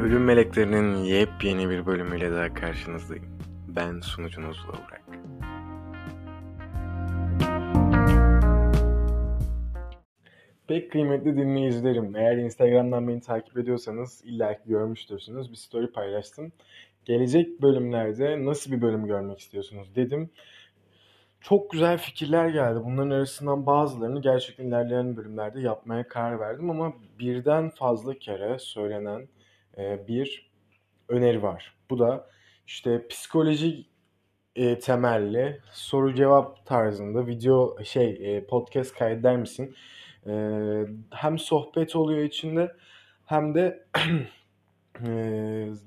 Ölüm Meleklerinin yepyeni bir bölümüyle daha karşınızdayım. Ben sunucunuz Lovrak. Pek kıymetli dinleyicilerim, eğer Instagram'dan beni takip ediyorsanız illa ki görmüştürsünüz. Bir story paylaştım. Gelecek bölümlerde nasıl bir bölüm görmek istiyorsunuz dedim. Çok güzel fikirler geldi. Bunların arasından bazılarını gerçekten ilerleyen bölümlerde yapmaya karar verdim ama birden fazla kere söylenen bir öneri var. Bu da işte psikoloji e, temelli soru cevap tarzında video şey e, podcast kaydeder misin? E, hem sohbet oluyor içinde hem de e,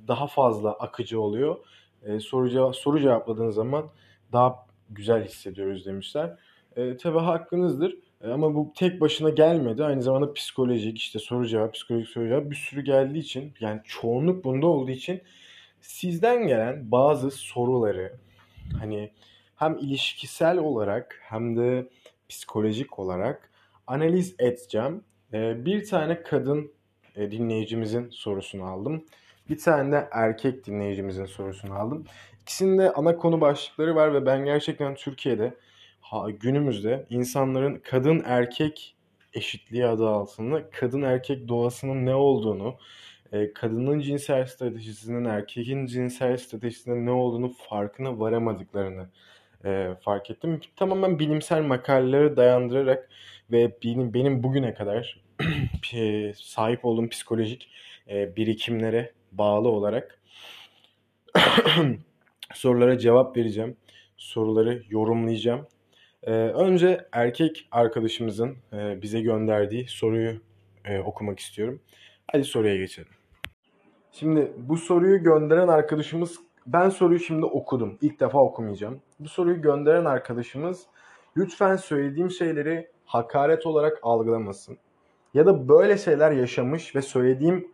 daha fazla akıcı oluyor. E, soru cevap soru cevapladığın zaman daha güzel hissediyoruz demişler. E, tabii hakkınızdır. E, ama bu tek başına gelmedi. Aynı zamanda psikolojik işte soru cevap, psikolojik soru cevap bir sürü geldiği için yani çoğunluk bunda olduğu için sizden gelen bazı soruları hani hem ilişkisel olarak hem de psikolojik olarak analiz edeceğim. E, bir tane kadın e, dinleyicimizin sorusunu aldım. Bir tane de erkek dinleyicimizin sorusunu aldım. İkisinde ana konu başlıkları var ve ben gerçekten Türkiye'de ha, günümüzde insanların kadın erkek eşitliği adı altında kadın erkek doğasının ne olduğunu, e, kadının cinsel stratejisinin erkeğin cinsel stratejisinin ne olduğunu farkına varamadıklarını e, fark ettim. Tamamen bilimsel makalelere dayandırarak ve benim, benim bugüne kadar sahip olduğum psikolojik e, birikimlere bağlı olarak sorulara cevap vereceğim. Soruları yorumlayacağım. Ee, önce erkek arkadaşımızın e, bize gönderdiği soruyu e, okumak istiyorum. Hadi soruya geçelim. Şimdi bu soruyu gönderen arkadaşımız, ben soruyu şimdi okudum. İlk defa okumayacağım. Bu soruyu gönderen arkadaşımız lütfen söylediğim şeyleri hakaret olarak algılamasın. Ya da böyle şeyler yaşamış ve söylediğim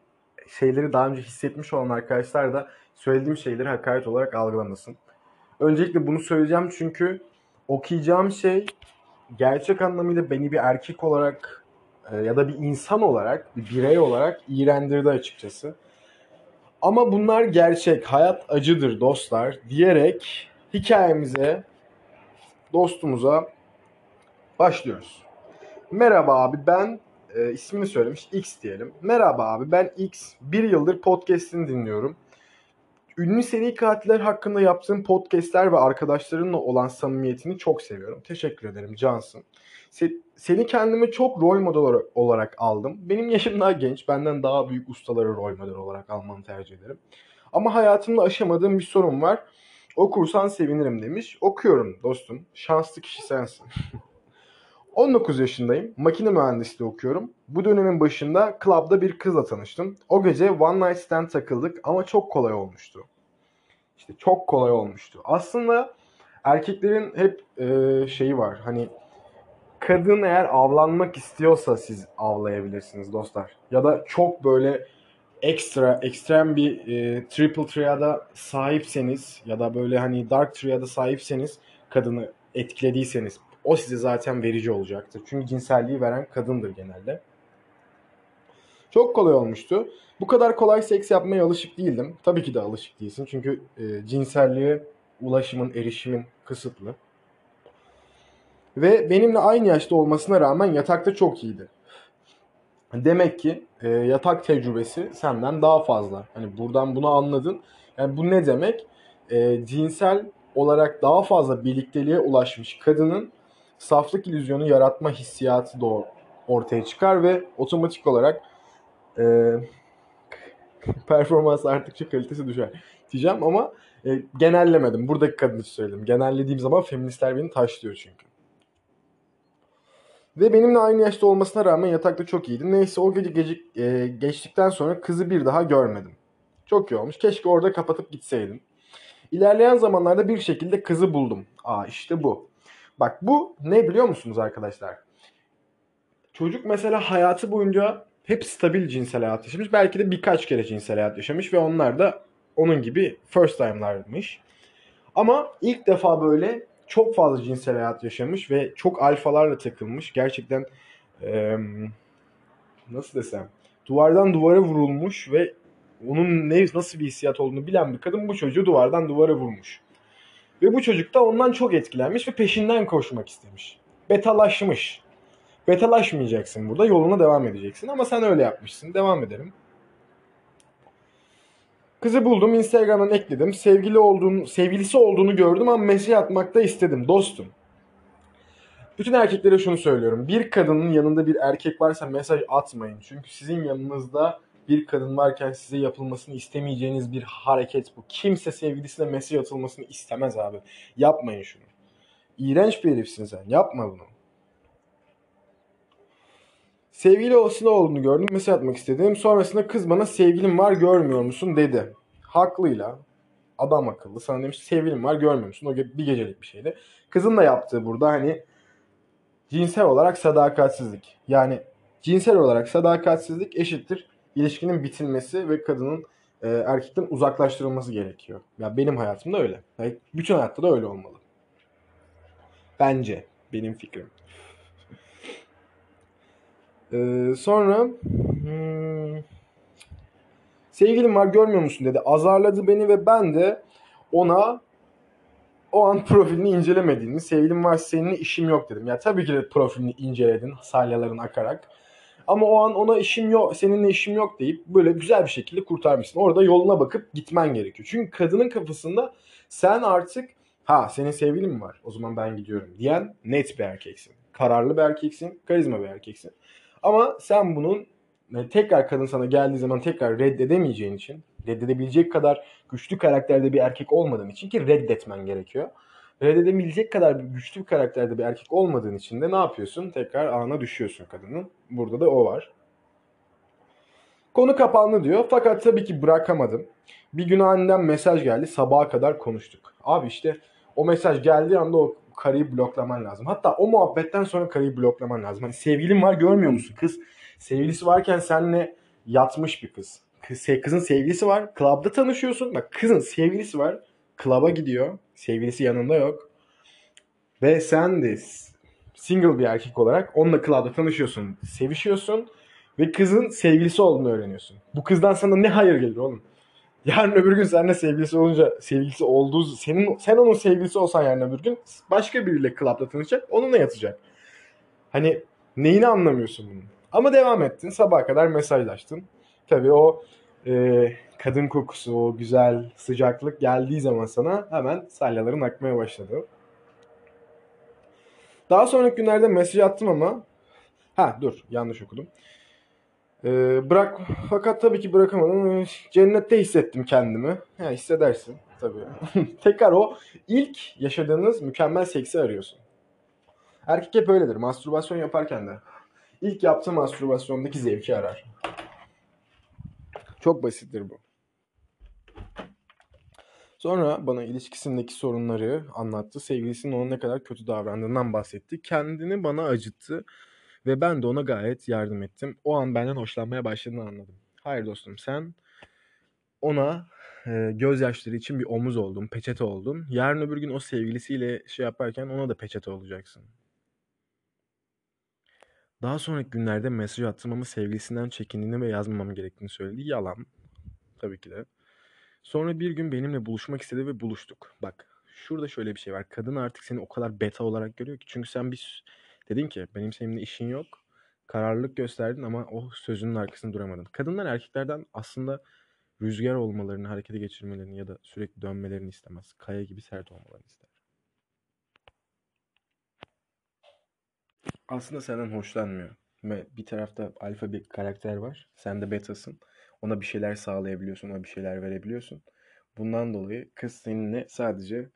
şeyleri daha önce hissetmiş olan arkadaşlar da söylediğim şeyleri hakaret olarak algılamasın. Öncelikle bunu söyleyeceğim çünkü okuyacağım şey gerçek anlamıyla beni bir erkek olarak e, ya da bir insan olarak, bir birey olarak iğrendirdi açıkçası. Ama bunlar gerçek, hayat acıdır dostlar diyerek hikayemize, dostumuza başlıyoruz. Merhaba abi ben e, ismini söylemiş X diyelim. Merhaba abi ben X. Bir yıldır podcast'ini dinliyorum. Ünlü seri katiller hakkında yaptığın podcastler ve arkadaşlarınla olan samimiyetini çok seviyorum. Teşekkür ederim Cansın. Se- seni kendime çok rol model olarak aldım. Benim yaşım daha genç. Benden daha büyük ustaları rol model olarak almanı tercih ederim. Ama hayatımda aşamadığım bir sorun var. Okursan sevinirim demiş. Okuyorum dostum. Şanslı kişi sensin. 19 yaşındayım. Makine mühendisliği okuyorum. Bu dönemin başında club'da bir kızla tanıştım. O gece one night stand takıldık ama çok kolay olmuştu. İşte çok kolay olmuştu. Aslında erkeklerin hep e, şeyi var. Hani kadın eğer avlanmak istiyorsa siz avlayabilirsiniz dostlar. Ya da çok böyle ekstra, ekstrem bir e, triple triada sahipseniz ya da böyle hani dark triada sahipseniz kadını etkilediyseniz o size zaten verici olacaktır. Çünkü cinselliği veren kadındır genelde. Çok kolay olmuştu. Bu kadar kolay seks yapmaya alışık değildim. Tabii ki de alışık değilsin. Çünkü e, cinselliğe ulaşımın, erişimin kısıtlı. Ve benimle aynı yaşta olmasına rağmen yatakta çok iyiydi. Demek ki e, yatak tecrübesi senden daha fazla. Hani buradan bunu anladın. Yani bu ne demek? E, cinsel olarak daha fazla birlikteliğe ulaşmış kadının saflık illüzyonu yaratma hissiyatı da ortaya çıkar ve otomatik olarak e, performans arttıkça kalitesi düşer diyeceğim ama e, genellemedim. Buradaki kadını söyledim. Genellediğim zaman feministler beni taşlıyor çünkü. Ve benimle aynı yaşta olmasına rağmen yatakta çok iyiydi. Neyse o gece gecik, e, geçtikten sonra kızı bir daha görmedim. Çok iyi olmuş. Keşke orada kapatıp gitseydim. İlerleyen zamanlarda bir şekilde kızı buldum. Aa işte bu. Bak bu ne biliyor musunuz arkadaşlar? Çocuk mesela hayatı boyunca hep stabil cinsel hayat yaşamış. Belki de birkaç kere cinsel hayat yaşamış ve onlar da onun gibi first time'larmış. Ama ilk defa böyle çok fazla cinsel hayat yaşamış ve çok alfalarla takılmış. Gerçekten ee, nasıl desem duvardan duvara vurulmuş ve onun ne nasıl bir hissiyat olduğunu bilen bir kadın bu çocuğu duvardan duvara vurmuş. Ve bu çocuk da ondan çok etkilenmiş ve peşinden koşmak istemiş. Betalaşmış. Betalaşmayacaksın burada. Yoluna devam edeceksin. Ama sen öyle yapmışsın. Devam edelim. Kızı buldum. Instagram'dan ekledim. Sevgili olduğunu, sevgilisi olduğunu gördüm ama mesaj atmakta istedim. Dostum. Bütün erkeklere şunu söylüyorum. Bir kadının yanında bir erkek varsa mesaj atmayın. Çünkü sizin yanınızda bir kadın varken size yapılmasını istemeyeceğiniz bir hareket bu. Kimse sevgilisine mesaj atılmasını istemez abi. Yapmayın şunu. İğrenç bir herifsin sen. Yapma bunu. Sevgili olsun olduğunu gördüm. Mesaj atmak istedim. Sonrasında kız bana sevgilim var görmüyor musun dedi. Haklıyla. Adam akıllı. Sana demiş sevgilim var görmüyor musun? O bir gecelik bir şeydi. Kızın da yaptığı burada hani cinsel olarak sadakatsizlik. Yani cinsel olarak sadakatsizlik eşittir ilişkinin bitilmesi ve kadının e, erkekten uzaklaştırılması gerekiyor. Ya benim hayatımda öyle. Yani bütün hayatta da öyle olmalı. Bence benim fikrim. Ee, sonra hmm, sevgilim var görmüyor musun dedi. Azarladı beni ve ben de ona o an profilini incelemediğini, sevgilim var seninle işim yok dedim. Ya tabii ki de profilini inceledin salyaların akarak. Ama o an ona işim yok, seninle işim yok deyip böyle güzel bir şekilde kurtarmışsın. Orada yoluna bakıp gitmen gerekiyor. Çünkü kadının kafasında sen artık ha senin sevgilin mi var o zaman ben gidiyorum diyen net bir erkeksin. Kararlı bir erkeksin, karizma bir erkeksin. Ama sen bunun tekrar kadın sana geldiği zaman tekrar reddedemeyeceğin için, reddedebilecek kadar güçlü karakterde bir erkek olmadığın için ki reddetmen gerekiyor. Reddedebilecek kadar güçlü bir karakterde bir erkek olmadığın için de ne yapıyorsun? Tekrar ağına düşüyorsun kadının. Burada da o var. Konu kapandı diyor. Fakat tabii ki bırakamadım. Bir gün annemden mesaj geldi. Sabaha kadar konuştuk. Abi işte o mesaj geldiği anda o karıyı bloklaman lazım. Hatta o muhabbetten sonra karıyı bloklaman lazım. Hani sevgilin var görmüyor musun? Kız sevgilisi varken seninle yatmış bir kız. kız kızın sevgilisi var. Klubda tanışıyorsun. Bak kızın sevgilisi var. Klaba gidiyor. Sevgilisi yanında yok. Ve sen de single bir erkek olarak onunla klubda tanışıyorsun. Sevişiyorsun. Ve kızın sevgilisi olduğunu öğreniyorsun. Bu kızdan sana ne hayır gelir oğlum? Yarın öbür gün seninle sevgilisi olunca sevgilisi olduğu senin sen onun sevgilisi olsan yarın öbür gün başka biriyle klapta tanışacak onunla yatacak. Hani neyini anlamıyorsun bunun? Ama devam ettin sabaha kadar mesajlaştın. Tabii o e, kadın kokusu, o güzel sıcaklık geldiği zaman sana hemen salyaların akmaya başladı. Daha sonraki günlerde mesaj attım ama ha dur yanlış okudum. Ee, bırak fakat tabii ki bırakamadım. Cennette hissettim kendimi. Ya hissedersin tabii. Tekrar o ilk yaşadığınız mükemmel seksi arıyorsun. Erkek hep öyledir. Mastürbasyon yaparken de. ilk yaptığı mastürbasyondaki zevki arar. Çok basittir bu. Sonra bana ilişkisindeki sorunları anlattı. Sevgilisinin ona ne kadar kötü davrandığından bahsetti. Kendini bana acıttı. Ve ben de ona gayet yardım ettim. O an benden hoşlanmaya başladığını anladım. Hayır dostum sen ona e, gözyaşları için bir omuz oldun, peçete oldun. Yarın öbür gün o sevgilisiyle şey yaparken ona da peçete olacaksın. Daha sonraki günlerde mesaj attım ama sevgilisinden çekindiğini ve yazmamam gerektiğini söyledi. Yalan. Tabii ki de. Sonra bir gün benimle buluşmak istedi ve buluştuk. Bak şurada şöyle bir şey var. Kadın artık seni o kadar beta olarak görüyor ki. Çünkü sen bir Dedin ki benim seninle işin yok. Kararlılık gösterdin ama o sözünün arkasında duramadın. Kadınlar erkeklerden aslında rüzgar olmalarını, harekete geçirmelerini ya da sürekli dönmelerini istemez. Kaya gibi sert olmalarını ister. Aslında senden hoşlanmıyor. Ve bir tarafta alfa bir karakter var. Sen de betasın. Ona bir şeyler sağlayabiliyorsun, ona bir şeyler verebiliyorsun. Bundan dolayı kız seninle sadece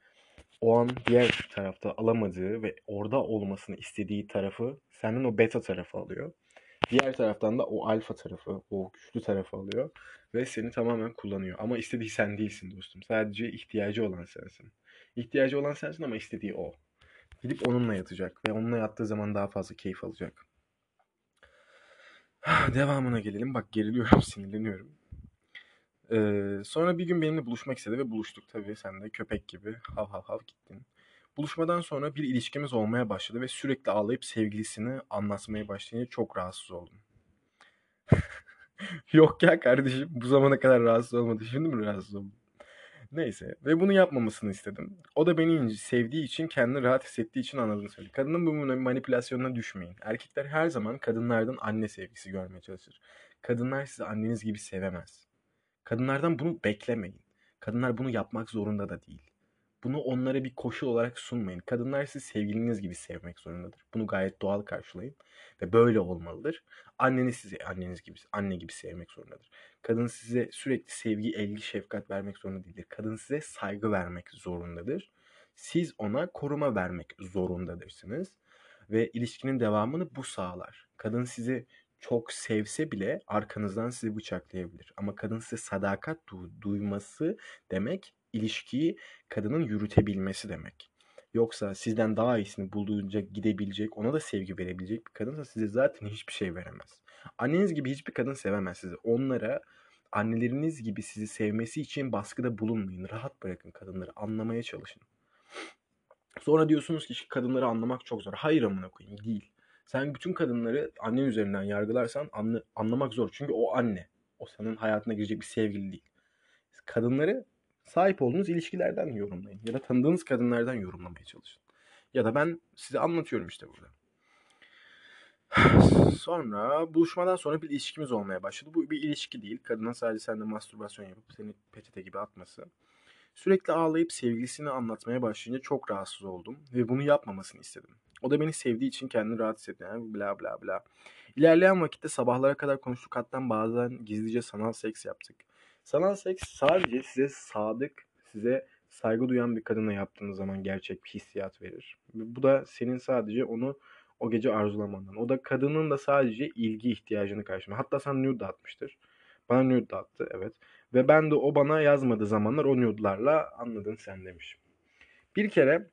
o an diğer tarafta alamadığı ve orada olmasını istediği tarafı senden o beta tarafı alıyor. Diğer taraftan da o alfa tarafı, o güçlü tarafı alıyor ve seni tamamen kullanıyor. Ama istediği sen değilsin dostum. Sadece ihtiyacı olan sensin. İhtiyacı olan sensin ama istediği o. Gidip onunla yatacak ve onunla yattığı zaman daha fazla keyif alacak. Devamına gelelim. Bak geriliyorum, sinirleniyorum. Ee, sonra bir gün benimle buluşmak istedi ve buluştuk tabii. Sen de köpek gibi hav hav hav gittin. Buluşmadan sonra bir ilişkimiz olmaya başladı ve sürekli ağlayıp sevgilisini anlatmaya başlayınca çok rahatsız oldum. Yok ya kardeşim bu zamana kadar rahatsız olmadı. Şimdi mi rahatsız oldum? Neyse ve bunu yapmamasını istedim. O da beni sevdiği için kendini rahat hissettiği için anladığını söyledi. Kadının bu manipülasyonuna düşmeyin. Erkekler her zaman kadınlardan anne sevgisi görmeye çalışır. Kadınlar sizi anneniz gibi sevemez. Kadınlardan bunu beklemeyin. Kadınlar bunu yapmak zorunda da değil. Bunu onlara bir koşul olarak sunmayın. Kadınlar sizi sevgiliniz gibi sevmek zorundadır. Bunu gayet doğal karşılayın ve böyle olmalıdır. Anneniz sizi anneniz gibi, anne gibi sevmek zorundadır. Kadın size sürekli sevgi, ilgi, şefkat vermek zorunda değildir. Kadın size saygı vermek zorundadır. Siz ona koruma vermek zorundadırsınız ve ilişkinin devamını bu sağlar. Kadın sizi çok sevse bile arkanızdan sizi bıçaklayabilir. Ama kadın size sadakat du- duyması demek ilişkiyi kadının yürütebilmesi demek. Yoksa sizden daha iyisini bulduğunca gidebilecek, ona da sevgi verebilecek bir kadınsa size zaten hiçbir şey veremez. Anneniz gibi hiçbir kadın sevemez sizi. Onlara anneleriniz gibi sizi sevmesi için baskıda bulunmayın. Rahat bırakın kadınları. Anlamaya çalışın. Sonra diyorsunuz ki kadınları anlamak çok zor. Hayır amına koyayım değil. Sen bütün kadınları anne üzerinden yargılarsan anla, anlamak zor. Çünkü o anne. O senin hayatına girecek bir sevgili değil. Kadınları sahip olduğunuz ilişkilerden yorumlayın. Ya da tanıdığınız kadınlardan yorumlamaya çalışın. Ya da ben size anlatıyorum işte burada. Sonra buluşmadan sonra bir ilişkimiz olmaya başladı. Bu bir ilişki değil. Kadına sadece sende mastürbasyon yapıp seni peçete gibi atması. Sürekli ağlayıp sevgilisini anlatmaya başlayınca çok rahatsız oldum ve bunu yapmamasını istedim. O da beni sevdiği için kendini rahat hissetti. Yani bla bla bla. İlerleyen vakitte sabahlara kadar konuştuk. Hatta bazen gizlice sanal seks yaptık. Sanal seks sadece size sadık, size saygı duyan bir kadına yaptığınız zaman gerçek bir hissiyat verir. Bu da senin sadece onu o gece arzulamandan. O da kadının da sadece ilgi ihtiyacını karşılıyor. Hatta sen nude atmıştır. Bana nude attı evet. Ve ben de o bana yazmadığı zamanlar o nude'larla anladın sen demiş. Bir kere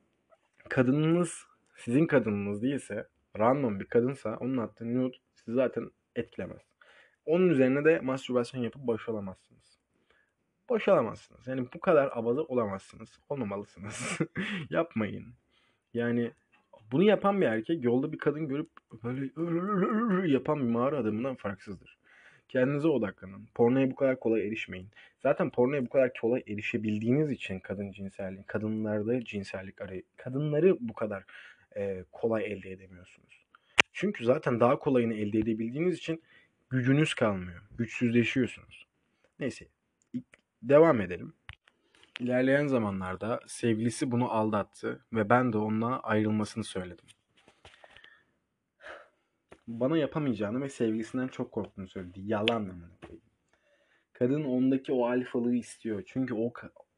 kadınınız sizin kadınınız değilse random bir kadınsa onun attığı nude sizi zaten etkilemez. Onun üzerine de mastürbasyon yapıp boşalamazsınız. Boşalamazsınız. Yani bu kadar abaza olamazsınız. Olmamalısınız. Yapmayın. Yani bunu yapan bir erkek yolda bir kadın görüp böyle yapan bir mağara adamından farksızdır. Kendinize odaklanın. Pornoya bu kadar kolay erişmeyin. Zaten pornoya bu kadar kolay erişebildiğiniz için kadın cinselliği, kadınlarda cinsellik arayı, kadınları bu kadar e, kolay elde edemiyorsunuz. Çünkü zaten daha kolayını elde edebildiğiniz için gücünüz kalmıyor. Güçsüzleşiyorsunuz. Neyse. Devam edelim. İlerleyen zamanlarda sevgilisi bunu aldattı ve ben de onunla ayrılmasını söyledim. Bana yapamayacağını ve sevgilisinden çok korktuğunu söyledi. Yalan mı? Kadın ondaki o alfalığı istiyor. Çünkü o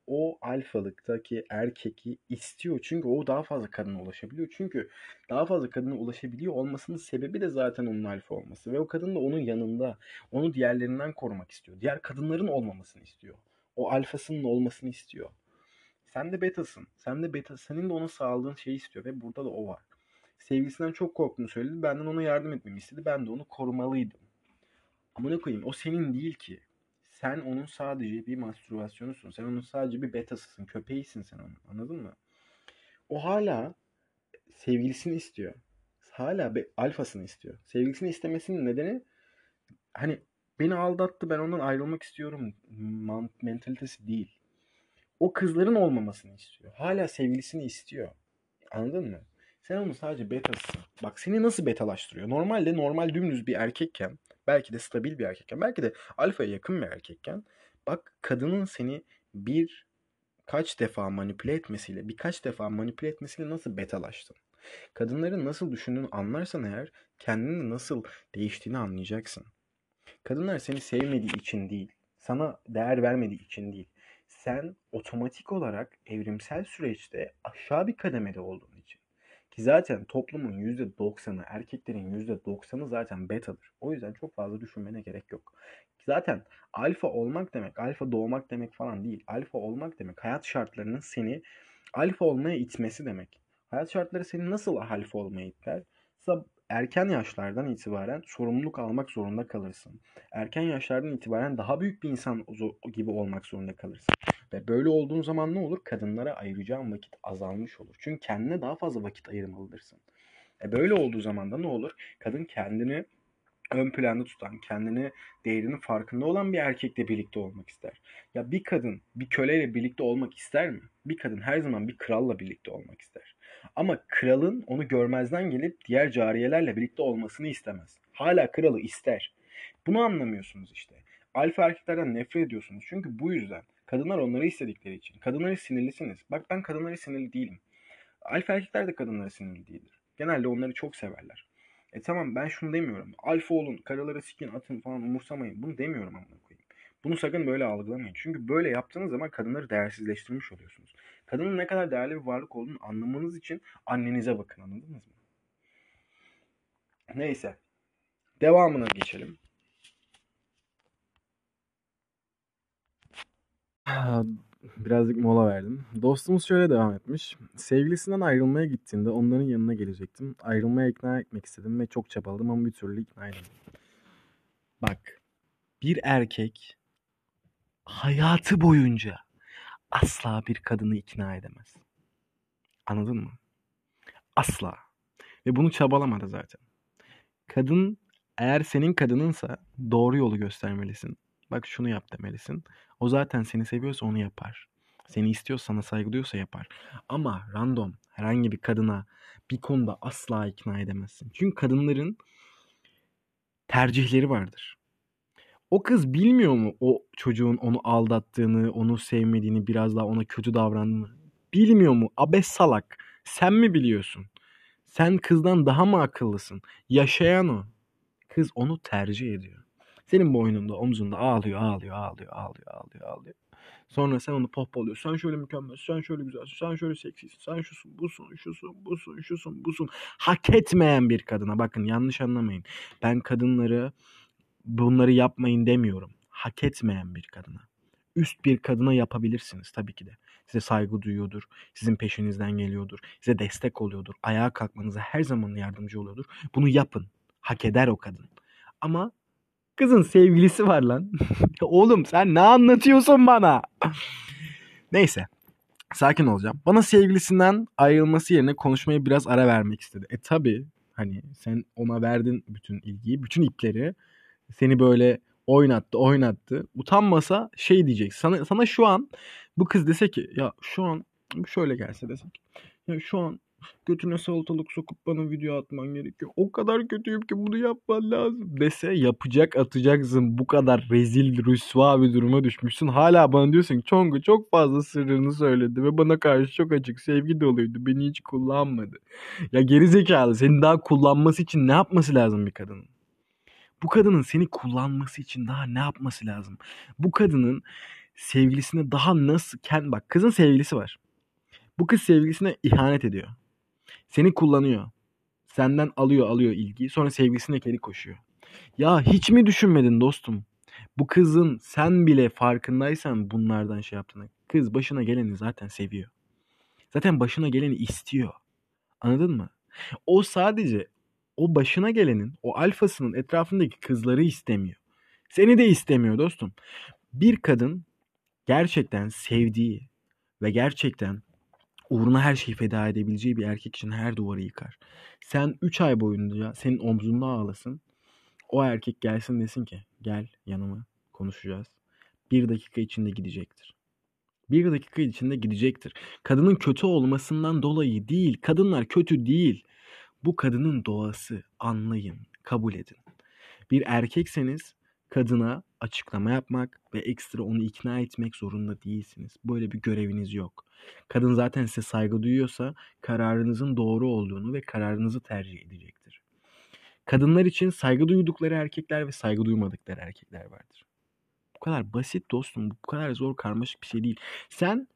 o alfalıktaki erkeki istiyor. Çünkü o daha fazla kadına ulaşabiliyor. Çünkü daha fazla kadına ulaşabiliyor olmasının sebebi de zaten onun alfa olması. Ve o kadın da onun yanında. Onu diğerlerinden korumak istiyor. Diğer kadınların olmamasını istiyor. O alfasının olmasını istiyor. Sen de betasın. Sen de beta, senin de ona sağladığın şeyi istiyor ve burada da o var. Sevgisinden çok korktuğunu söyledi. Benden ona yardım etmemi istedi. Ben de onu korumalıydım. Ama ne koyayım o senin değil ki. Sen onun sadece bir mastürbasyonusun. Sen onun sadece bir betasısın. Köpeğisin sen onun. Anladın mı? O hala sevgilisini istiyor. Hala be, alfasını istiyor. Sevgilisini istemesinin nedeni hani beni aldattı ben ondan ayrılmak istiyorum mentalitesi değil. O kızların olmamasını istiyor. Hala sevgilisini istiyor. Anladın mı? Sen onun sadece betasısın. Bak seni nasıl betalaştırıyor? Normalde normal dümdüz bir erkekken belki de stabil bir erkekken belki de alfaya yakın bir erkekken bak kadının seni bir kaç defa manipüle etmesiyle birkaç defa manipüle etmesiyle nasıl betalaştın? Kadınların nasıl düşündüğünü anlarsan eğer kendini nasıl değiştiğini anlayacaksın. Kadınlar seni sevmediği için değil, sana değer vermediği için değil. Sen otomatik olarak evrimsel süreçte aşağı bir kademede olduğun için. Ki zaten toplumun %90'ı, erkeklerin %90'ı zaten betadır. O yüzden çok fazla düşünmene gerek yok. Zaten alfa olmak demek, alfa doğmak demek falan değil. Alfa olmak demek hayat şartlarının seni alfa olmaya itmesi demek. Hayat şartları seni nasıl alfa olmaya iter? Erken yaşlardan itibaren sorumluluk almak zorunda kalırsın. Erken yaşlardan itibaren daha büyük bir insan gibi olmak zorunda kalırsın. Ve böyle olduğun zaman ne olur? Kadınlara ayıracağın vakit azalmış olur. Çünkü kendine daha fazla vakit ayırmalıdırsın. E böyle olduğu zaman da ne olur? Kadın kendini ön planda tutan, kendini değerinin farkında olan bir erkekle birlikte olmak ister. Ya bir kadın bir köleyle birlikte olmak ister mi? Bir kadın her zaman bir kralla birlikte olmak ister. Ama kralın onu görmezden gelip diğer cariyelerle birlikte olmasını istemez. Hala kralı ister. Bunu anlamıyorsunuz işte. Alfa erkeklerden nefret ediyorsunuz. Çünkü bu yüzden. Kadınlar onları istedikleri için. Kadınları sinirlisiniz. Bak ben kadınları sinirli değilim. Alfa erkekler de kadınlara sinirli değildir. Genelde onları çok severler. E tamam ben şunu demiyorum. Alfa olun, karaları sikin, atın falan umursamayın. Bunu demiyorum amına koyayım. Bunu sakın böyle algılamayın. Çünkü böyle yaptığınız zaman kadınları değersizleştirmiş oluyorsunuz. Kadının ne kadar değerli bir varlık olduğunu anlamanız için annenize bakın anladınız mı? Neyse. Devamına geçelim. Birazcık mola verdim. Dostumuz şöyle devam etmiş. Sevgilisinden ayrılmaya gittiğinde onların yanına gelecektim. Ayrılmaya ikna etmek istedim ve çok çabaladım ama bir türlü ikna edemedim. Bak, bir erkek hayatı boyunca asla bir kadını ikna edemez. Anladın mı? Asla. Ve bunu çabalamadı zaten. Kadın eğer senin kadınınsa doğru yolu göstermelisin. Bak şunu yap demelisin. O zaten seni seviyorsa onu yapar. Seni istiyor, sana saygı duyuyorsa yapar. Ama random herhangi bir kadına bir konuda asla ikna edemezsin. Çünkü kadınların tercihleri vardır. O kız bilmiyor mu o çocuğun onu aldattığını, onu sevmediğini, biraz daha ona kötü davrandığını? Bilmiyor mu? Abes salak. Sen mi biliyorsun? Sen kızdan daha mı akıllısın? Yaşayan o. Kız onu tercih ediyor. Senin boynunda, omzunda ağlıyor, ağlıyor, ağlıyor, ağlıyor, ağlıyor, ağlıyor. Sonra sen onu pohpohluyorsun. Sen şöyle mükemmel, sen şöyle güzelsin, sen şöyle seksisin, sen şusun, busun, şusun, busun, şusun, busun. Hak etmeyen bir kadına. Bakın yanlış anlamayın. Ben kadınları bunları yapmayın demiyorum. Hak etmeyen bir kadına. Üst bir kadına yapabilirsiniz tabii ki de. Size saygı duyuyordur, sizin peşinizden geliyordur, size destek oluyordur, ayağa kalkmanıza her zaman yardımcı oluyordur. Bunu yapın. Hak eder o kadın. Ama Kızın sevgilisi var lan. Oğlum sen ne anlatıyorsun bana? Neyse. Sakin olacağım. Bana sevgilisinden ayrılması yerine konuşmayı biraz ara vermek istedi. E tabi hani sen ona verdin bütün ilgiyi, bütün ipleri. Seni böyle oynattı, oynattı. Utanmasa şey diyecek. Sana, sana şu an bu kız dese ki ya şu an şöyle gelse desek. Ya şu an götüne salatalık sokup bana video atman gerekiyor. O kadar kötüyüm ki bunu yapman lazım dese yapacak atacaksın. Bu kadar rezil rüsva bir duruma düşmüşsün. Hala bana diyorsun ki Çongu çok fazla sırrını söyledi ve bana karşı çok açık sevgi doluydu. Beni hiç kullanmadı. Ya gerizekalı senin daha kullanması için ne yapması lazım bir kadının? Bu kadının seni kullanması için daha ne yapması lazım? Bu kadının sevgilisine daha nasıl... Kend, bak kızın sevgilisi var. Bu kız sevgilisine ihanet ediyor. Seni kullanıyor. Senden alıyor alıyor ilgiyi. Sonra sevgilisine geri koşuyor. Ya hiç mi düşünmedin dostum? Bu kızın sen bile farkındaysan bunlardan şey yaptığını. Kız başına geleni zaten seviyor. Zaten başına geleni istiyor. Anladın mı? O sadece o başına gelenin, o alfasının etrafındaki kızları istemiyor. Seni de istemiyor dostum. Bir kadın gerçekten sevdiği ve gerçekten uğruna her şeyi feda edebileceği bir erkek için her duvarı yıkar. Sen 3 ay boyunca senin omzunda ağlasın. O erkek gelsin desin ki gel yanıma konuşacağız. Bir dakika içinde gidecektir. Bir dakika içinde gidecektir. Kadının kötü olmasından dolayı değil. Kadınlar kötü değil. Bu kadının doğası. Anlayın, kabul edin. Bir erkekseniz kadına açıklama yapmak ve ekstra onu ikna etmek zorunda değilsiniz. Böyle bir göreviniz yok. Kadın zaten size saygı duyuyorsa kararınızın doğru olduğunu ve kararınızı tercih edecektir. Kadınlar için saygı duydukları erkekler ve saygı duymadıkları erkekler vardır. Bu kadar basit dostum. Bu kadar zor karmaşık bir şey değil. Sen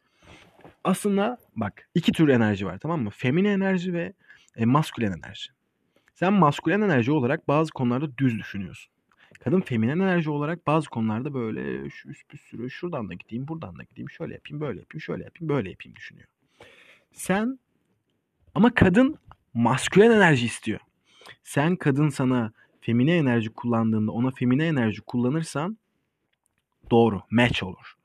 aslında bak iki tür enerji var tamam mı? Femine enerji ve e, maskülen enerji. Sen maskülen enerji olarak bazı konularda düz düşünüyorsun. Kadın feminen enerji olarak bazı konularda böyle şu bir sürü şuradan da gideyim, buradan da gideyim, şöyle yapayım, böyle yapayım, şöyle yapayım, böyle yapayım düşünüyor. Sen ama kadın maskülen enerji istiyor. Sen kadın sana femine enerji kullandığında ona femine enerji kullanırsan doğru match olur.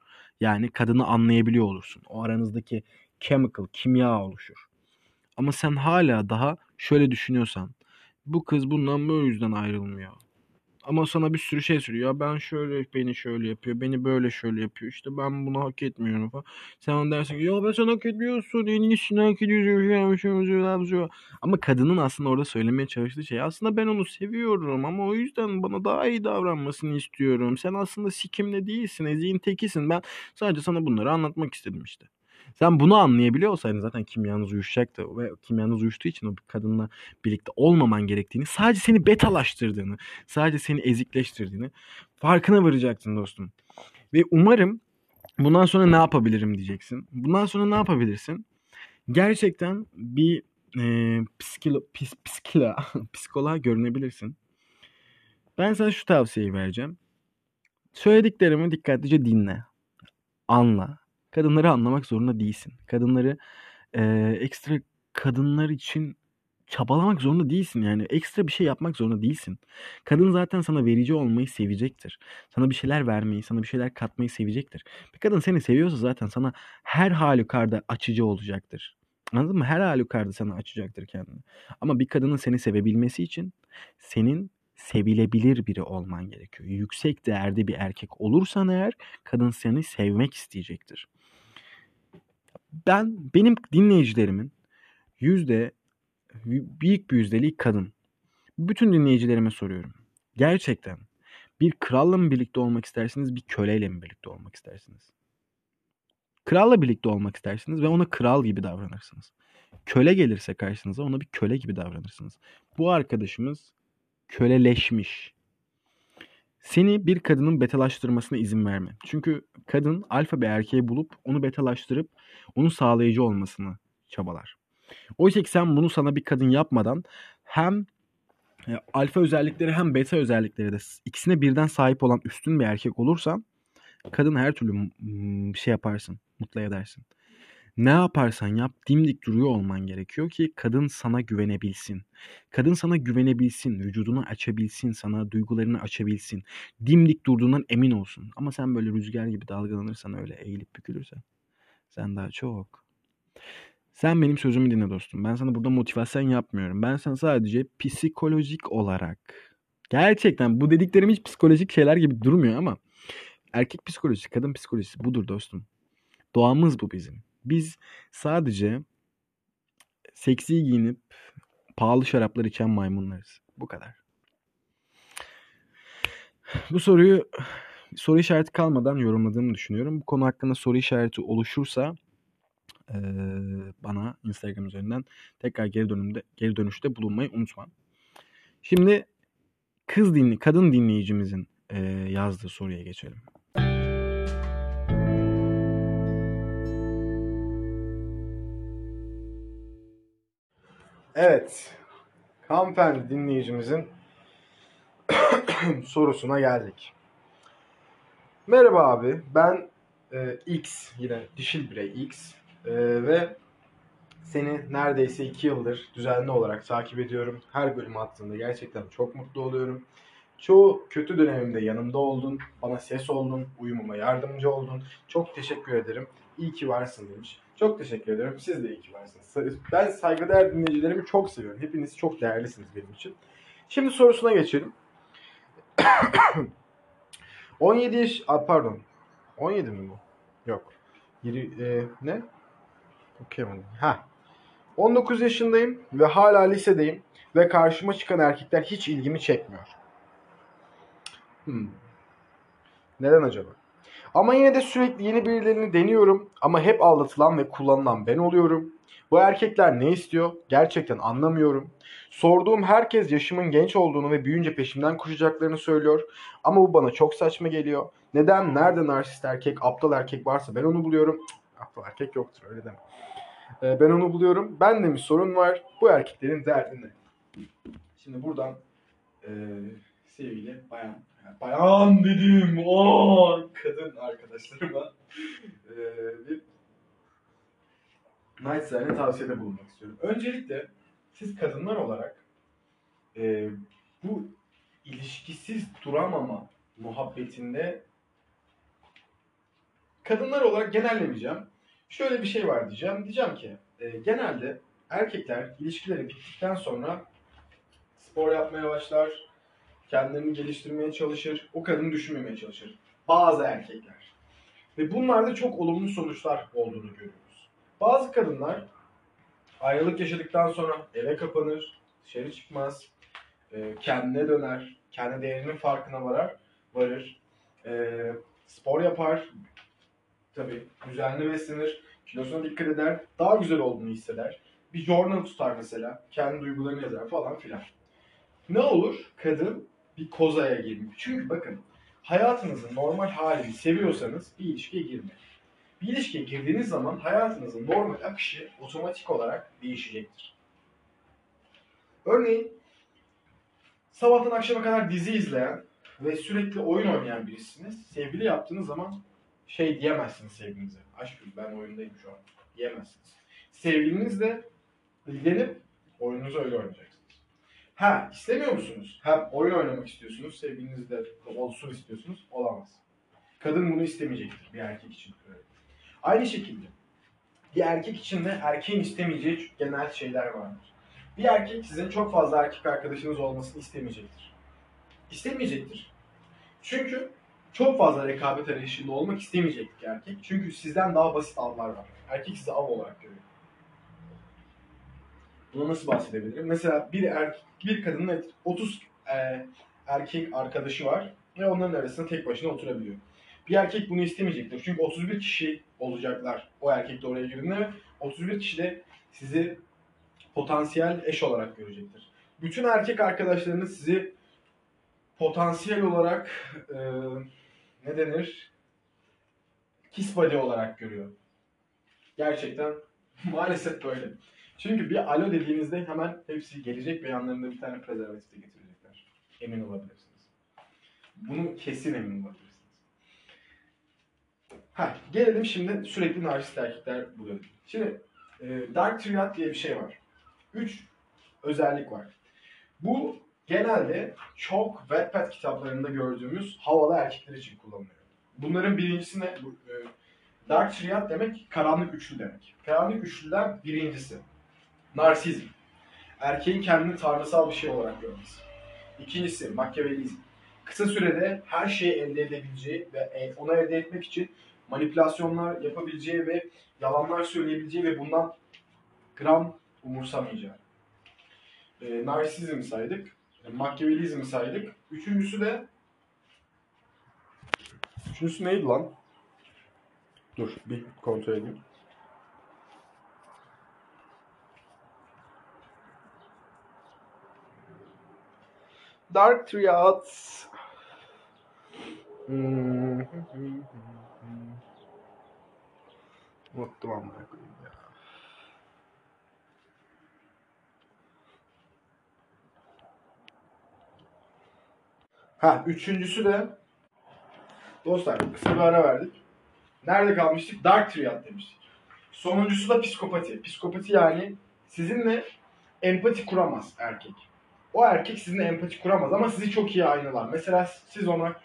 Yani kadını anlayabiliyor olursun. O aranızdaki chemical, kimya oluşur. Ama sen hala daha şöyle düşünüyorsan bu kız bundan böyle yüzden ayrılmıyor Ama sana bir sürü şey söylüyor. Ya ben şöyle beni şöyle yapıyor. Beni böyle şöyle yapıyor. İşte ben bunu hak etmiyorum falan. Sen ona dersin ki ya ben sen hak etmiyorsun. En iyisini hak ediyorsun. Ama kadının aslında orada söylemeye çalıştığı şey aslında ben onu seviyorum ama o yüzden bana daha iyi davranmasını istiyorum. Sen aslında sikimle değilsin. Eziğin tekisin. Ben sadece sana bunları anlatmak istedim işte. Sen bunu anlayabiliyor zaten kimyanız uyuşacaktı ve kimyanız uyuştuğu için o kadınla birlikte olmaman gerektiğini, sadece seni betalaştırdığını, sadece seni ezikleştirdiğini farkına varacaktın dostum. Ve umarım bundan sonra ne yapabilirim diyeceksin. Bundan sonra ne yapabilirsin? Gerçekten bir e, psikolo, pis, psikila, psikoloğa görünebilirsin. Ben sana şu tavsiyeyi vereceğim. Söylediklerimi dikkatlice dinle. Anla Kadınları anlamak zorunda değilsin. Kadınları e, ekstra kadınlar için çabalamak zorunda değilsin yani. Ekstra bir şey yapmak zorunda değilsin. Kadın zaten sana verici olmayı sevecektir. Sana bir şeyler vermeyi, sana bir şeyler katmayı sevecektir. Bir kadın seni seviyorsa zaten sana her halükarda açıcı olacaktır. Anladın mı? Her halükarda sana açacaktır kendini. Ama bir kadının seni sevebilmesi için senin sevilebilir biri olman gerekiyor. Yüksek değerde bir erkek olursan eğer kadın seni sevmek isteyecektir ben benim dinleyicilerimin yüzde büyük bir yüzdeliği kadın. Bütün dinleyicilerime soruyorum. Gerçekten bir kralla mı birlikte olmak istersiniz, bir köleyle mi birlikte olmak istersiniz? Kralla birlikte olmak istersiniz ve ona kral gibi davranırsınız. Köle gelirse karşınıza ona bir köle gibi davranırsınız. Bu arkadaşımız köleleşmiş. Seni bir kadının betalaştırmasına izin verme. Çünkü kadın alfa bir erkeği bulup onu betalaştırıp onun sağlayıcı olmasını çabalar. Oysa ki sen bunu sana bir kadın yapmadan hem e, alfa özellikleri hem beta özellikleri de ikisine birden sahip olan üstün bir erkek olursan kadın her türlü şey yaparsın, mutlu edersin. Ne yaparsan yap dimdik duruyor olman gerekiyor ki kadın sana güvenebilsin. Kadın sana güvenebilsin, vücudunu açabilsin, sana duygularını açabilsin. Dimdik durduğundan emin olsun. Ama sen böyle rüzgar gibi dalgalanırsan öyle eğilip bükülürsen sen daha çok. Sen benim sözümü dinle dostum. Ben sana burada motivasyon yapmıyorum. Ben sana sadece psikolojik olarak gerçekten bu dediklerim hiç psikolojik şeyler gibi durmuyor ama erkek psikolojisi, kadın psikolojisi budur dostum. Doğamız bu bizim. Biz sadece seksi giyinip pahalı şaraplar içen maymunlarız. Bu kadar. Bu soruyu soru işareti kalmadan yorumladığımı düşünüyorum. Bu konu hakkında soru işareti oluşursa bana Instagram üzerinden tekrar geri dönümde geri dönüşte bulunmayı unutma. Şimdi kız dinli kadın dinleyicimizin yazdığı soruya geçelim. Evet. Hanımefendi dinleyicimizin sorusuna geldik. Merhaba abi. Ben e, X yine dişil birey X e, ve seni neredeyse iki yıldır düzenli olarak takip ediyorum. Her bölüm attığında gerçekten çok mutlu oluyorum. Çoğu kötü dönemimde yanımda oldun, bana ses oldun, uyumama yardımcı oldun. Çok teşekkür ederim. İyi ki varsın demiş. Çok teşekkür ederim. Siz de iyi ki varsınız. Ben saygıdeğer dinleyicilerimi çok seviyorum. Hepiniz çok değerlisiniz benim için. Şimdi sorusuna geçelim. 17 yaş... pardon. 17 mi bu? Yok. 20, e, ne? Okuyamadım. Ha. 19 yaşındayım ve hala lisedeyim ve karşıma çıkan erkekler hiç ilgimi çekmiyor. Hmm. Neden acaba? Ama yine de sürekli yeni birilerini deniyorum ama hep aldatılan ve kullanılan ben oluyorum. Bu erkekler ne istiyor? Gerçekten anlamıyorum. Sorduğum herkes yaşımın genç olduğunu ve büyünce peşimden koşacaklarını söylüyor. Ama bu bana çok saçma geliyor. Neden? Nerede narsist erkek, aptal erkek varsa ben onu buluyorum. Cık, aptal erkek yoktur öyle deme. Ee, ben onu buluyorum. Bende bir sorun var. Bu erkeklerin derdi ne? Şimdi buradan e, sevgili bayan bayan dedim o kadın arkadaşlarıma e, bir naçizane tavsiyede bulunmak istiyorum. Öncelikle siz kadınlar olarak e, bu ilişkisiz duramama muhabbetinde kadınlar olarak genellemeyeceğim. Şöyle bir şey var diyeceğim. Diyeceğim ki e, genelde erkekler ilişkileri bittikten sonra spor yapmaya başlar, kendilerini geliştirmeye çalışır, o kadını düşünmemeye çalışır. Bazı erkekler. Ve bunlarda çok olumlu sonuçlar olduğunu görüyoruz. Bazı kadınlar ayrılık yaşadıktan sonra eve kapanır, dışarı çıkmaz, e, kendine döner, kendi değerinin farkına varar, varır, e, spor yapar, tabii düzenli beslenir, kilosuna dikkat eder, daha güzel olduğunu hisseder. Bir journal tutar mesela, kendi duygularını yazar falan filan. Ne olur? Kadın bir kozaya girmiyor. Çünkü bakın hayatınızın normal halini seviyorsanız bir ilişkiye girmeyin. Bir ilişkiye girdiğiniz zaman hayatınızın normal akışı otomatik olarak değişecektir. Örneğin sabahtan akşama kadar dizi izleyen ve sürekli oyun oynayan birisiniz. Sevgili yaptığınız zaman şey diyemezsiniz sevgilinize. Aşkım ben oyundayım şu an diyemezsiniz. Sevgilinizle ilgilenip oyununuzu öyle oynayacaksınız. Ha istemiyor musunuz? Hem oyun oynamak istiyorsunuz, sevgilinizle olsun istiyorsunuz. Olamaz. Kadın bunu istemeyecektir bir erkek için. Aynı şekilde bir erkek için de erkeğin istemeyeceği genel şeyler vardır. Bir erkek sizin çok fazla erkek arkadaşınız olmasını istemeyecektir. İstemeyecektir. Çünkü çok fazla rekabet arayışında olmak istemeyecektir erkek. Çünkü sizden daha basit avlar var. Erkek sizi av olarak görüyor. Buna nasıl bahsedebilirim? Mesela bir erkek, bir kadının 30 e, erkek arkadaşı var ve onların arasında tek başına oturabiliyor. Bir erkek bunu istemeyecektir. Çünkü 31 kişi olacaklar o erkek de oraya girdiğinde ve 31 kişi de sizi potansiyel eş olarak görecektir. Bütün erkek arkadaşlarınız sizi potansiyel olarak e, ne denir? Kiss body olarak görüyor. Gerçekten maalesef böyle. Çünkü bir alo dediğinizde hemen hepsi gelecek ve yanlarında bir tane prezervatif de getirecekler. Emin olabilirsiniz. Bunu kesin emin olabilirsiniz. Ha, gelelim şimdi sürekli narsist erkekler buluyor. Şimdi e, Dark Triad diye bir şey var. Üç özellik var. Bu genelde çok Wattpad kitaplarında gördüğümüz havalı erkekler için kullanılıyor. Bunların birincisi ne? Bu, e, Dark Triad demek karanlık üçlü demek. Karanlık üçlüden birincisi narsizm. Erkeğin kendini tanrısal bir şey olarak görmesi. İkincisi makyavelizm. Kısa sürede her şeyi elde edebileceği ve e, onu elde etmek için manipülasyonlar yapabileceği ve yalanlar söyleyebileceği ve bundan gram umursamayacağı. E, narsizm saydık. E, Makyavelizm saydık. Üçüncüsü de Üçüncüsü neydi lan? Dur bir kontrol edeyim. Dark Triad. Hmm. Unuttum amına. Ha üçüncüsü de dostlar kısa bir ara verdik. Nerede kalmıştık? Dark Triad demiştik. Sonuncusu da psikopati. Psikopati yani sizinle empati kuramaz erkek. O erkek sizinle empati kuramaz ama sizi çok iyi aynalar. Mesela siz ona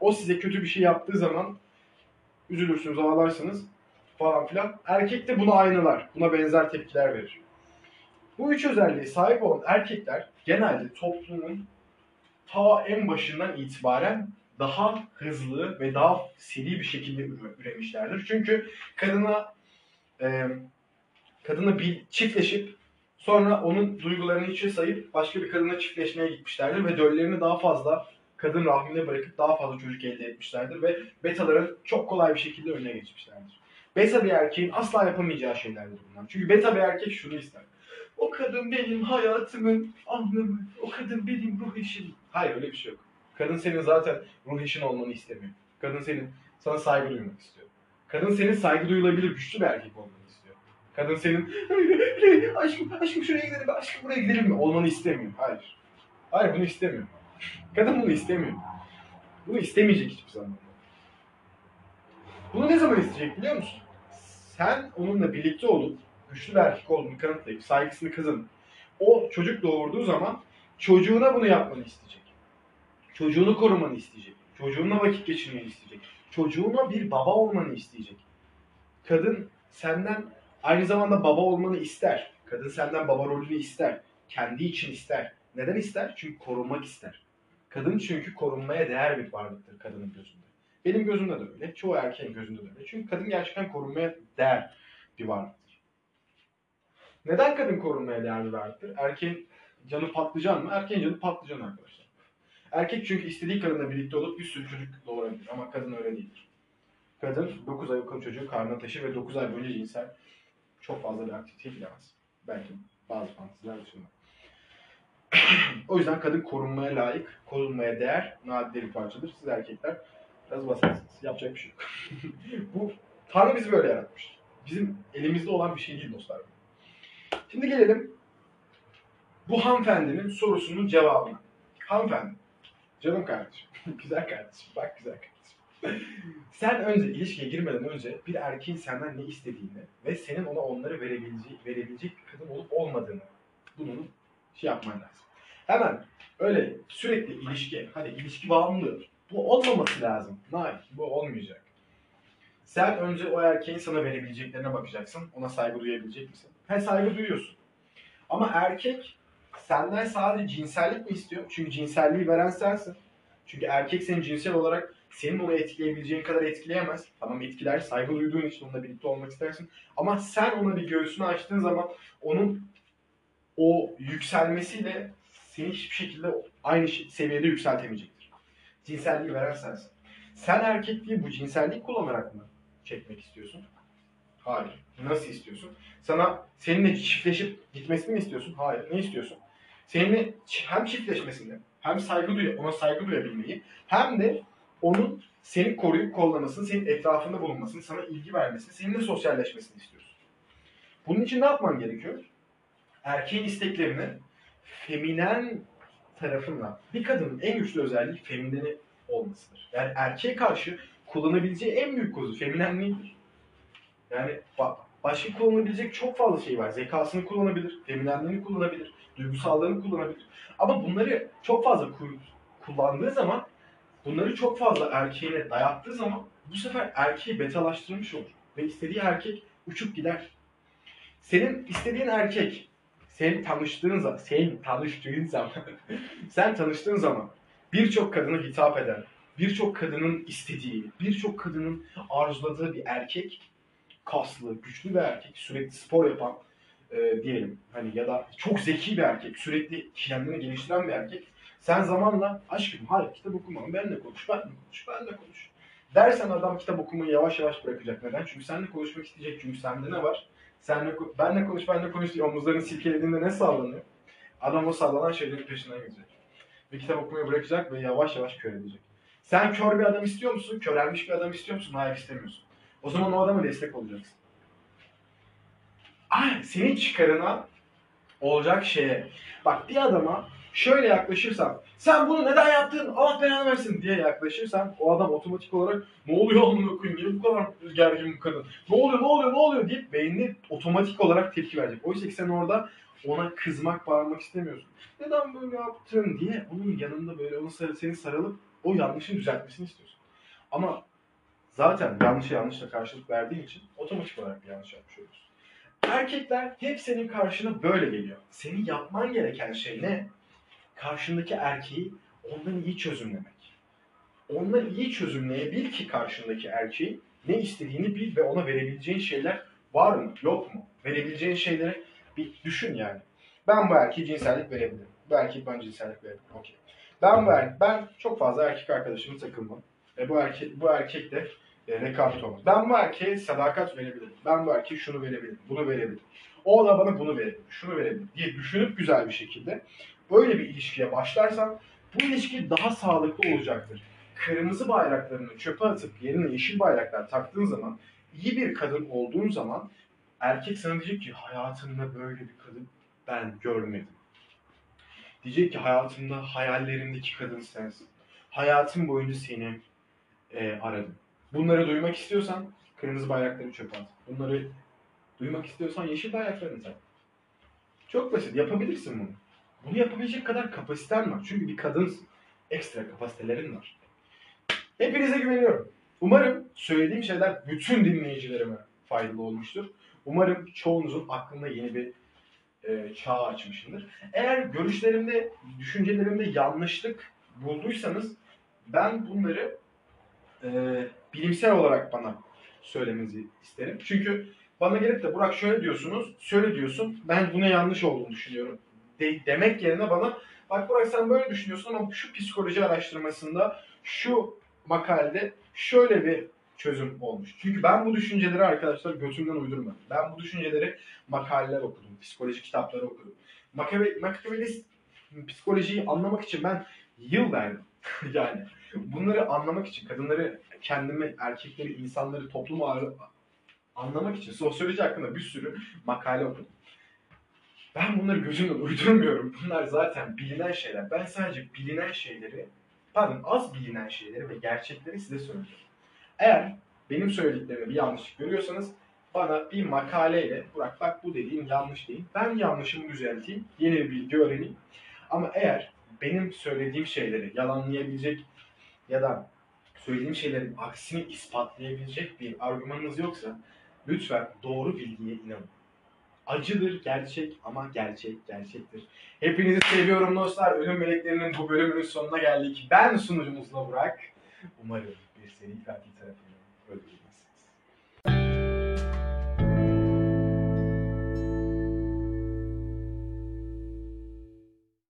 o size kötü bir şey yaptığı zaman üzülürsünüz, ağlarsınız falan filan. Erkek de bunu aynalar. Buna benzer tepkiler verir. Bu üç özelliğe sahip olan erkekler genelde toplumun ta en başından itibaren daha hızlı ve daha seri bir şekilde üremişlerdir. Çünkü kadına e, kadına bir çiftleşip sonra onun duygularını içe sayıp başka bir kadına çiftleşmeye gitmişlerdir ve döllerini daha fazla kadın rahmine bırakıp daha fazla çocuk elde etmişlerdir ve betaların çok kolay bir şekilde önüne geçmişlerdir. Beta bir erkeğin asla yapamayacağı şeylerdir bunlar. Çünkü beta bir erkek şunu ister. O kadın benim hayatımın anlamı. O kadın benim ruh eşim. Hayır öyle bir şey yok. Kadın senin zaten ruh eşin olmanı istemiyor. Kadın senin sana saygı duymak istiyor. Kadın senin saygı duyulabilir güçlü bir erkek olmanı. Kadın senin aşkım, aşkım şuraya gidelim, aşkım buraya gidelim mi? Olmanı istemiyor. Hayır. Hayır bunu istemiyor. Kadın bunu istemiyor. Bunu istemeyecek hiçbir zaman. Bunu ne zaman isteyecek biliyor musun? Sen onunla birlikte olup güçlü bir erkek olduğunu kanıtlayıp saygısını kazanıp o çocuk doğurduğu zaman çocuğuna bunu yapmanı isteyecek. Çocuğunu korumanı isteyecek. Çocuğunla vakit geçirmeni isteyecek. Çocuğuna bir baba olmanı isteyecek. Kadın senden aynı zamanda baba olmanı ister. Kadın senden baba rolünü ister. Kendi için ister. Neden ister? Çünkü korumak ister. Kadın çünkü korunmaya değer bir varlıktır kadının gözünde. Benim gözümde de öyle. Çoğu erkeğin gözünde de öyle. Çünkü kadın gerçekten korunmaya değer bir varlıktır. Neden kadın korunmaya değer bir varlıktır? Erkeğin canı patlıcan mı? Erkeğin canı patlıcan arkadaşlar. Erkek çünkü istediği kadınla birlikte olup bir sürü çocuk doğurabilir ama kadın öyle değildir. Kadın 9 ay o çocuğu karnına taşır ve 9 ay boyunca cinsel çok fazla bir aktivite bilemez. Belki bazı fanteziler dışında. o yüzden kadın korunmaya layık, korunmaya değer, nadide bir parçadır. Siz erkekler biraz basarsınız. Yapacak bir şey yok. Bu Tanrı bizi böyle yaratmış. Bizim elimizde olan bir şey değil dostlar. Şimdi gelelim bu hanımefendinin sorusunun cevabına. Hanımefendi, canım kardeşim, güzel kardeşim, bak güzel kardeşim. Sen önce ilişkiye girmeden önce bir erkeğin senden ne istediğini ve senin ona onları verebilecek, verebilecek bir kadın olup olmadığını bunun şey yapman lazım. Hemen öyle sürekli ilişki, hadi ilişki bağımlılığı bu olmaması lazım. Hayır, bu olmayacak. Sen önce o erkeğin sana verebileceklerine bakacaksın. Ona saygı duyabilecek misin? He saygı duyuyorsun. Ama erkek senden sadece cinsellik mi istiyor? Çünkü cinselliği veren sensin. Çünkü erkek seni cinsel olarak senin onu etkileyebileceğin kadar etkileyemez. Tamam etkiler, saygı duyduğun için onunla birlikte olmak istersin. Ama sen ona bir göğsünü açtığın zaman onun o yükselmesiyle seni hiçbir şekilde aynı seviyede yükseltemeyecektir. Cinselliği veren sensin. Sen erkekliği bu cinsellik kullanarak mı çekmek istiyorsun? Hayır. Nasıl istiyorsun? Sana seninle çiftleşip gitmesini mi istiyorsun? Hayır. Ne istiyorsun? Seninle hem çiftleşmesini, hem saygı duy ona saygı duyabilmeyi, hem de onun seni koruyup kollamasını, senin etrafında bulunmasını, sana ilgi vermesini, seninle sosyalleşmesini istiyorsun. Bunun için ne yapman gerekiyor? Erkeğin isteklerini feminen tarafından, bir kadının en güçlü özelliği femineni olmasıdır. Yani erkeğe karşı kullanabileceği en büyük kozu feminenliğidir. Yani bak başka kullanabilecek çok fazla şey var. Zekasını kullanabilir, feminenliğini kullanabilir, duygusallığını kullanabilir. Ama bunları çok fazla kullandığı zaman, bunları çok fazla erkeğine dayattığı zaman bu sefer erkeği betalaştırmış olur. Ve istediği erkek uçup gider. Senin istediğin erkek, sen tanıştığın zaman, sen tanıştığın zaman, sen tanıştığın zaman birçok kadına hitap eden, birçok kadının istediği, birçok kadının arzuladığı bir erkek, kaslı, güçlü bir erkek, sürekli spor yapan e, diyelim hani ya da çok zeki bir erkek, sürekli kendini geliştiren bir erkek. Sen zamanla aşkım hayır kitap okumam, benle konuş, benle konuş, benle konuş. Dersen adam kitap okumayı yavaş yavaş bırakacak. Neden? Çünkü seninle konuşmak isteyecek. Çünkü sende ne var? Senle, benle konuş, benle konuş diye omuzlarını silkelediğinde ne sallanıyor? Adam o sallanan şeylerin peşinden gidecek. Ve kitap okumayı bırakacak ve yavaş yavaş kör edecek. Sen kör bir adam istiyor musun? Körelmiş bir adam istiyor musun? Hayır istemiyorsun. O zaman o adama destek olacaksın. Ay, senin çıkarına olacak şeye. Bak bir adama şöyle yaklaşırsan, sen bunu neden yaptın, Allah belanı versin diye yaklaşırsan o adam otomatik olarak ne oluyor amına koyayım, niye bu kadar gergin bu kadın, ne oluyor, ne oluyor, ne oluyor deyip beynini otomatik olarak tepki verecek. Oysa ki sen orada ona kızmak, bağırmak istemiyorsun. Neden böyle yaptın diye onun yanında böyle onu sarı, seni sarılıp o yanlışın düzeltmesini istiyorsun. Ama zaten yanlışa yanlışla karşılık verdiğin için otomatik olarak bir yanlış yapmış oluyorsun. Erkekler hep senin karşına böyle geliyor. Senin yapman gereken şey ne? Karşındaki erkeği ondan iyi çözümlemek. Ondan iyi çözümleyebil ki karşındaki erkeği ne istediğini bil ve ona verebileceğin şeyler var mı, yok mu? Verebileceğin şeyleri bir düşün yani. Ben bu erkeğe cinsellik verebilirim. Bu erkeğe ben cinsellik verebilirim. Okey. Ben bu er ben çok fazla erkek arkadaşımı takılmam. Ve bu erkek bu erkek de e, rekabet olmaz. Ben bu erkeğe sadakat verebilirim. Ben bu erkeğe şunu verebilirim, bunu verebilirim. O da bana bunu verebilir, şunu verebilir diye düşünüp güzel bir şekilde böyle bir ilişkiye başlarsan bu ilişki daha sağlıklı olacaktır. Kırmızı bayraklarını çöpe atıp yerine yeşil bayraklar taktığın zaman iyi bir kadın olduğun zaman erkek sana diyecek ki hayatımda böyle bir kadın ben görmedim. Diyecek ki hayatımda hayallerimdeki kadın sensin. Hayatım boyunca seni e, aradım. Bunları duymak istiyorsan kırmızı bayrakları çöpe at. Bunları duymak istiyorsan yeşil bayraklarını tak. Çok basit. Yapabilirsin bunu. Bunu yapabilecek kadar kapasiten var. Çünkü bir kadınsın. Ekstra kapasitelerin var. Hepinize güveniyorum. Umarım söylediğim şeyler bütün dinleyicilerime faydalı olmuştur. Umarım çoğunuzun aklında yeni bir e, çağ açmışımdır. Eğer görüşlerimde, düşüncelerimde yanlışlık bulduysanız ben bunları e, bilimsel olarak bana söylemenizi isterim. Çünkü bana gelip de Burak şöyle diyorsunuz, şöyle diyorsun. Ben buna yanlış olduğunu düşünüyorum. De- demek yerine bana bak Burak sen böyle düşünüyorsun ama şu psikoloji araştırmasında şu makalede şöyle bir çözüm olmuş. Çünkü ben bu düşünceleri arkadaşlar götümden uydurmadım. Ben bu düşünceleri makaleler okudum, psikoloji kitapları okudum. Makave, Machiavellist psikolojiyi anlamak için ben yıl verdim. yani bunları anlamak için, kadınları, kendimi, erkekleri, insanları, toplumu anlamak için sosyoloji hakkında bir sürü makale okudum. Ben bunları gözümden uydurmuyorum. Bunlar zaten bilinen şeyler. Ben sadece bilinen şeyleri, pardon az bilinen şeyleri ve gerçekleri size söyleyeceğim. Eğer benim söylediklerimde bir yanlışlık görüyorsanız bana bir makaleyle Burak bak bu dediğin yanlış değil. Ben yanlışımı düzelteyim. Yeni bir bilgi öğreneyim. Ama eğer benim söylediğim şeyleri yalanlayabilecek ya da söylediğim şeylerin aksini ispatlayabilecek bir argümanınız yoksa lütfen doğru bilgiye inanın. Acıdır gerçek ama gerçek gerçektir. Hepinizi seviyorum dostlar. Ölüm Meleklerinin bu bölümünün sonuna geldik. Ben sunucunuzla Burak. Umarım bir seri katil tarafından öldürülür.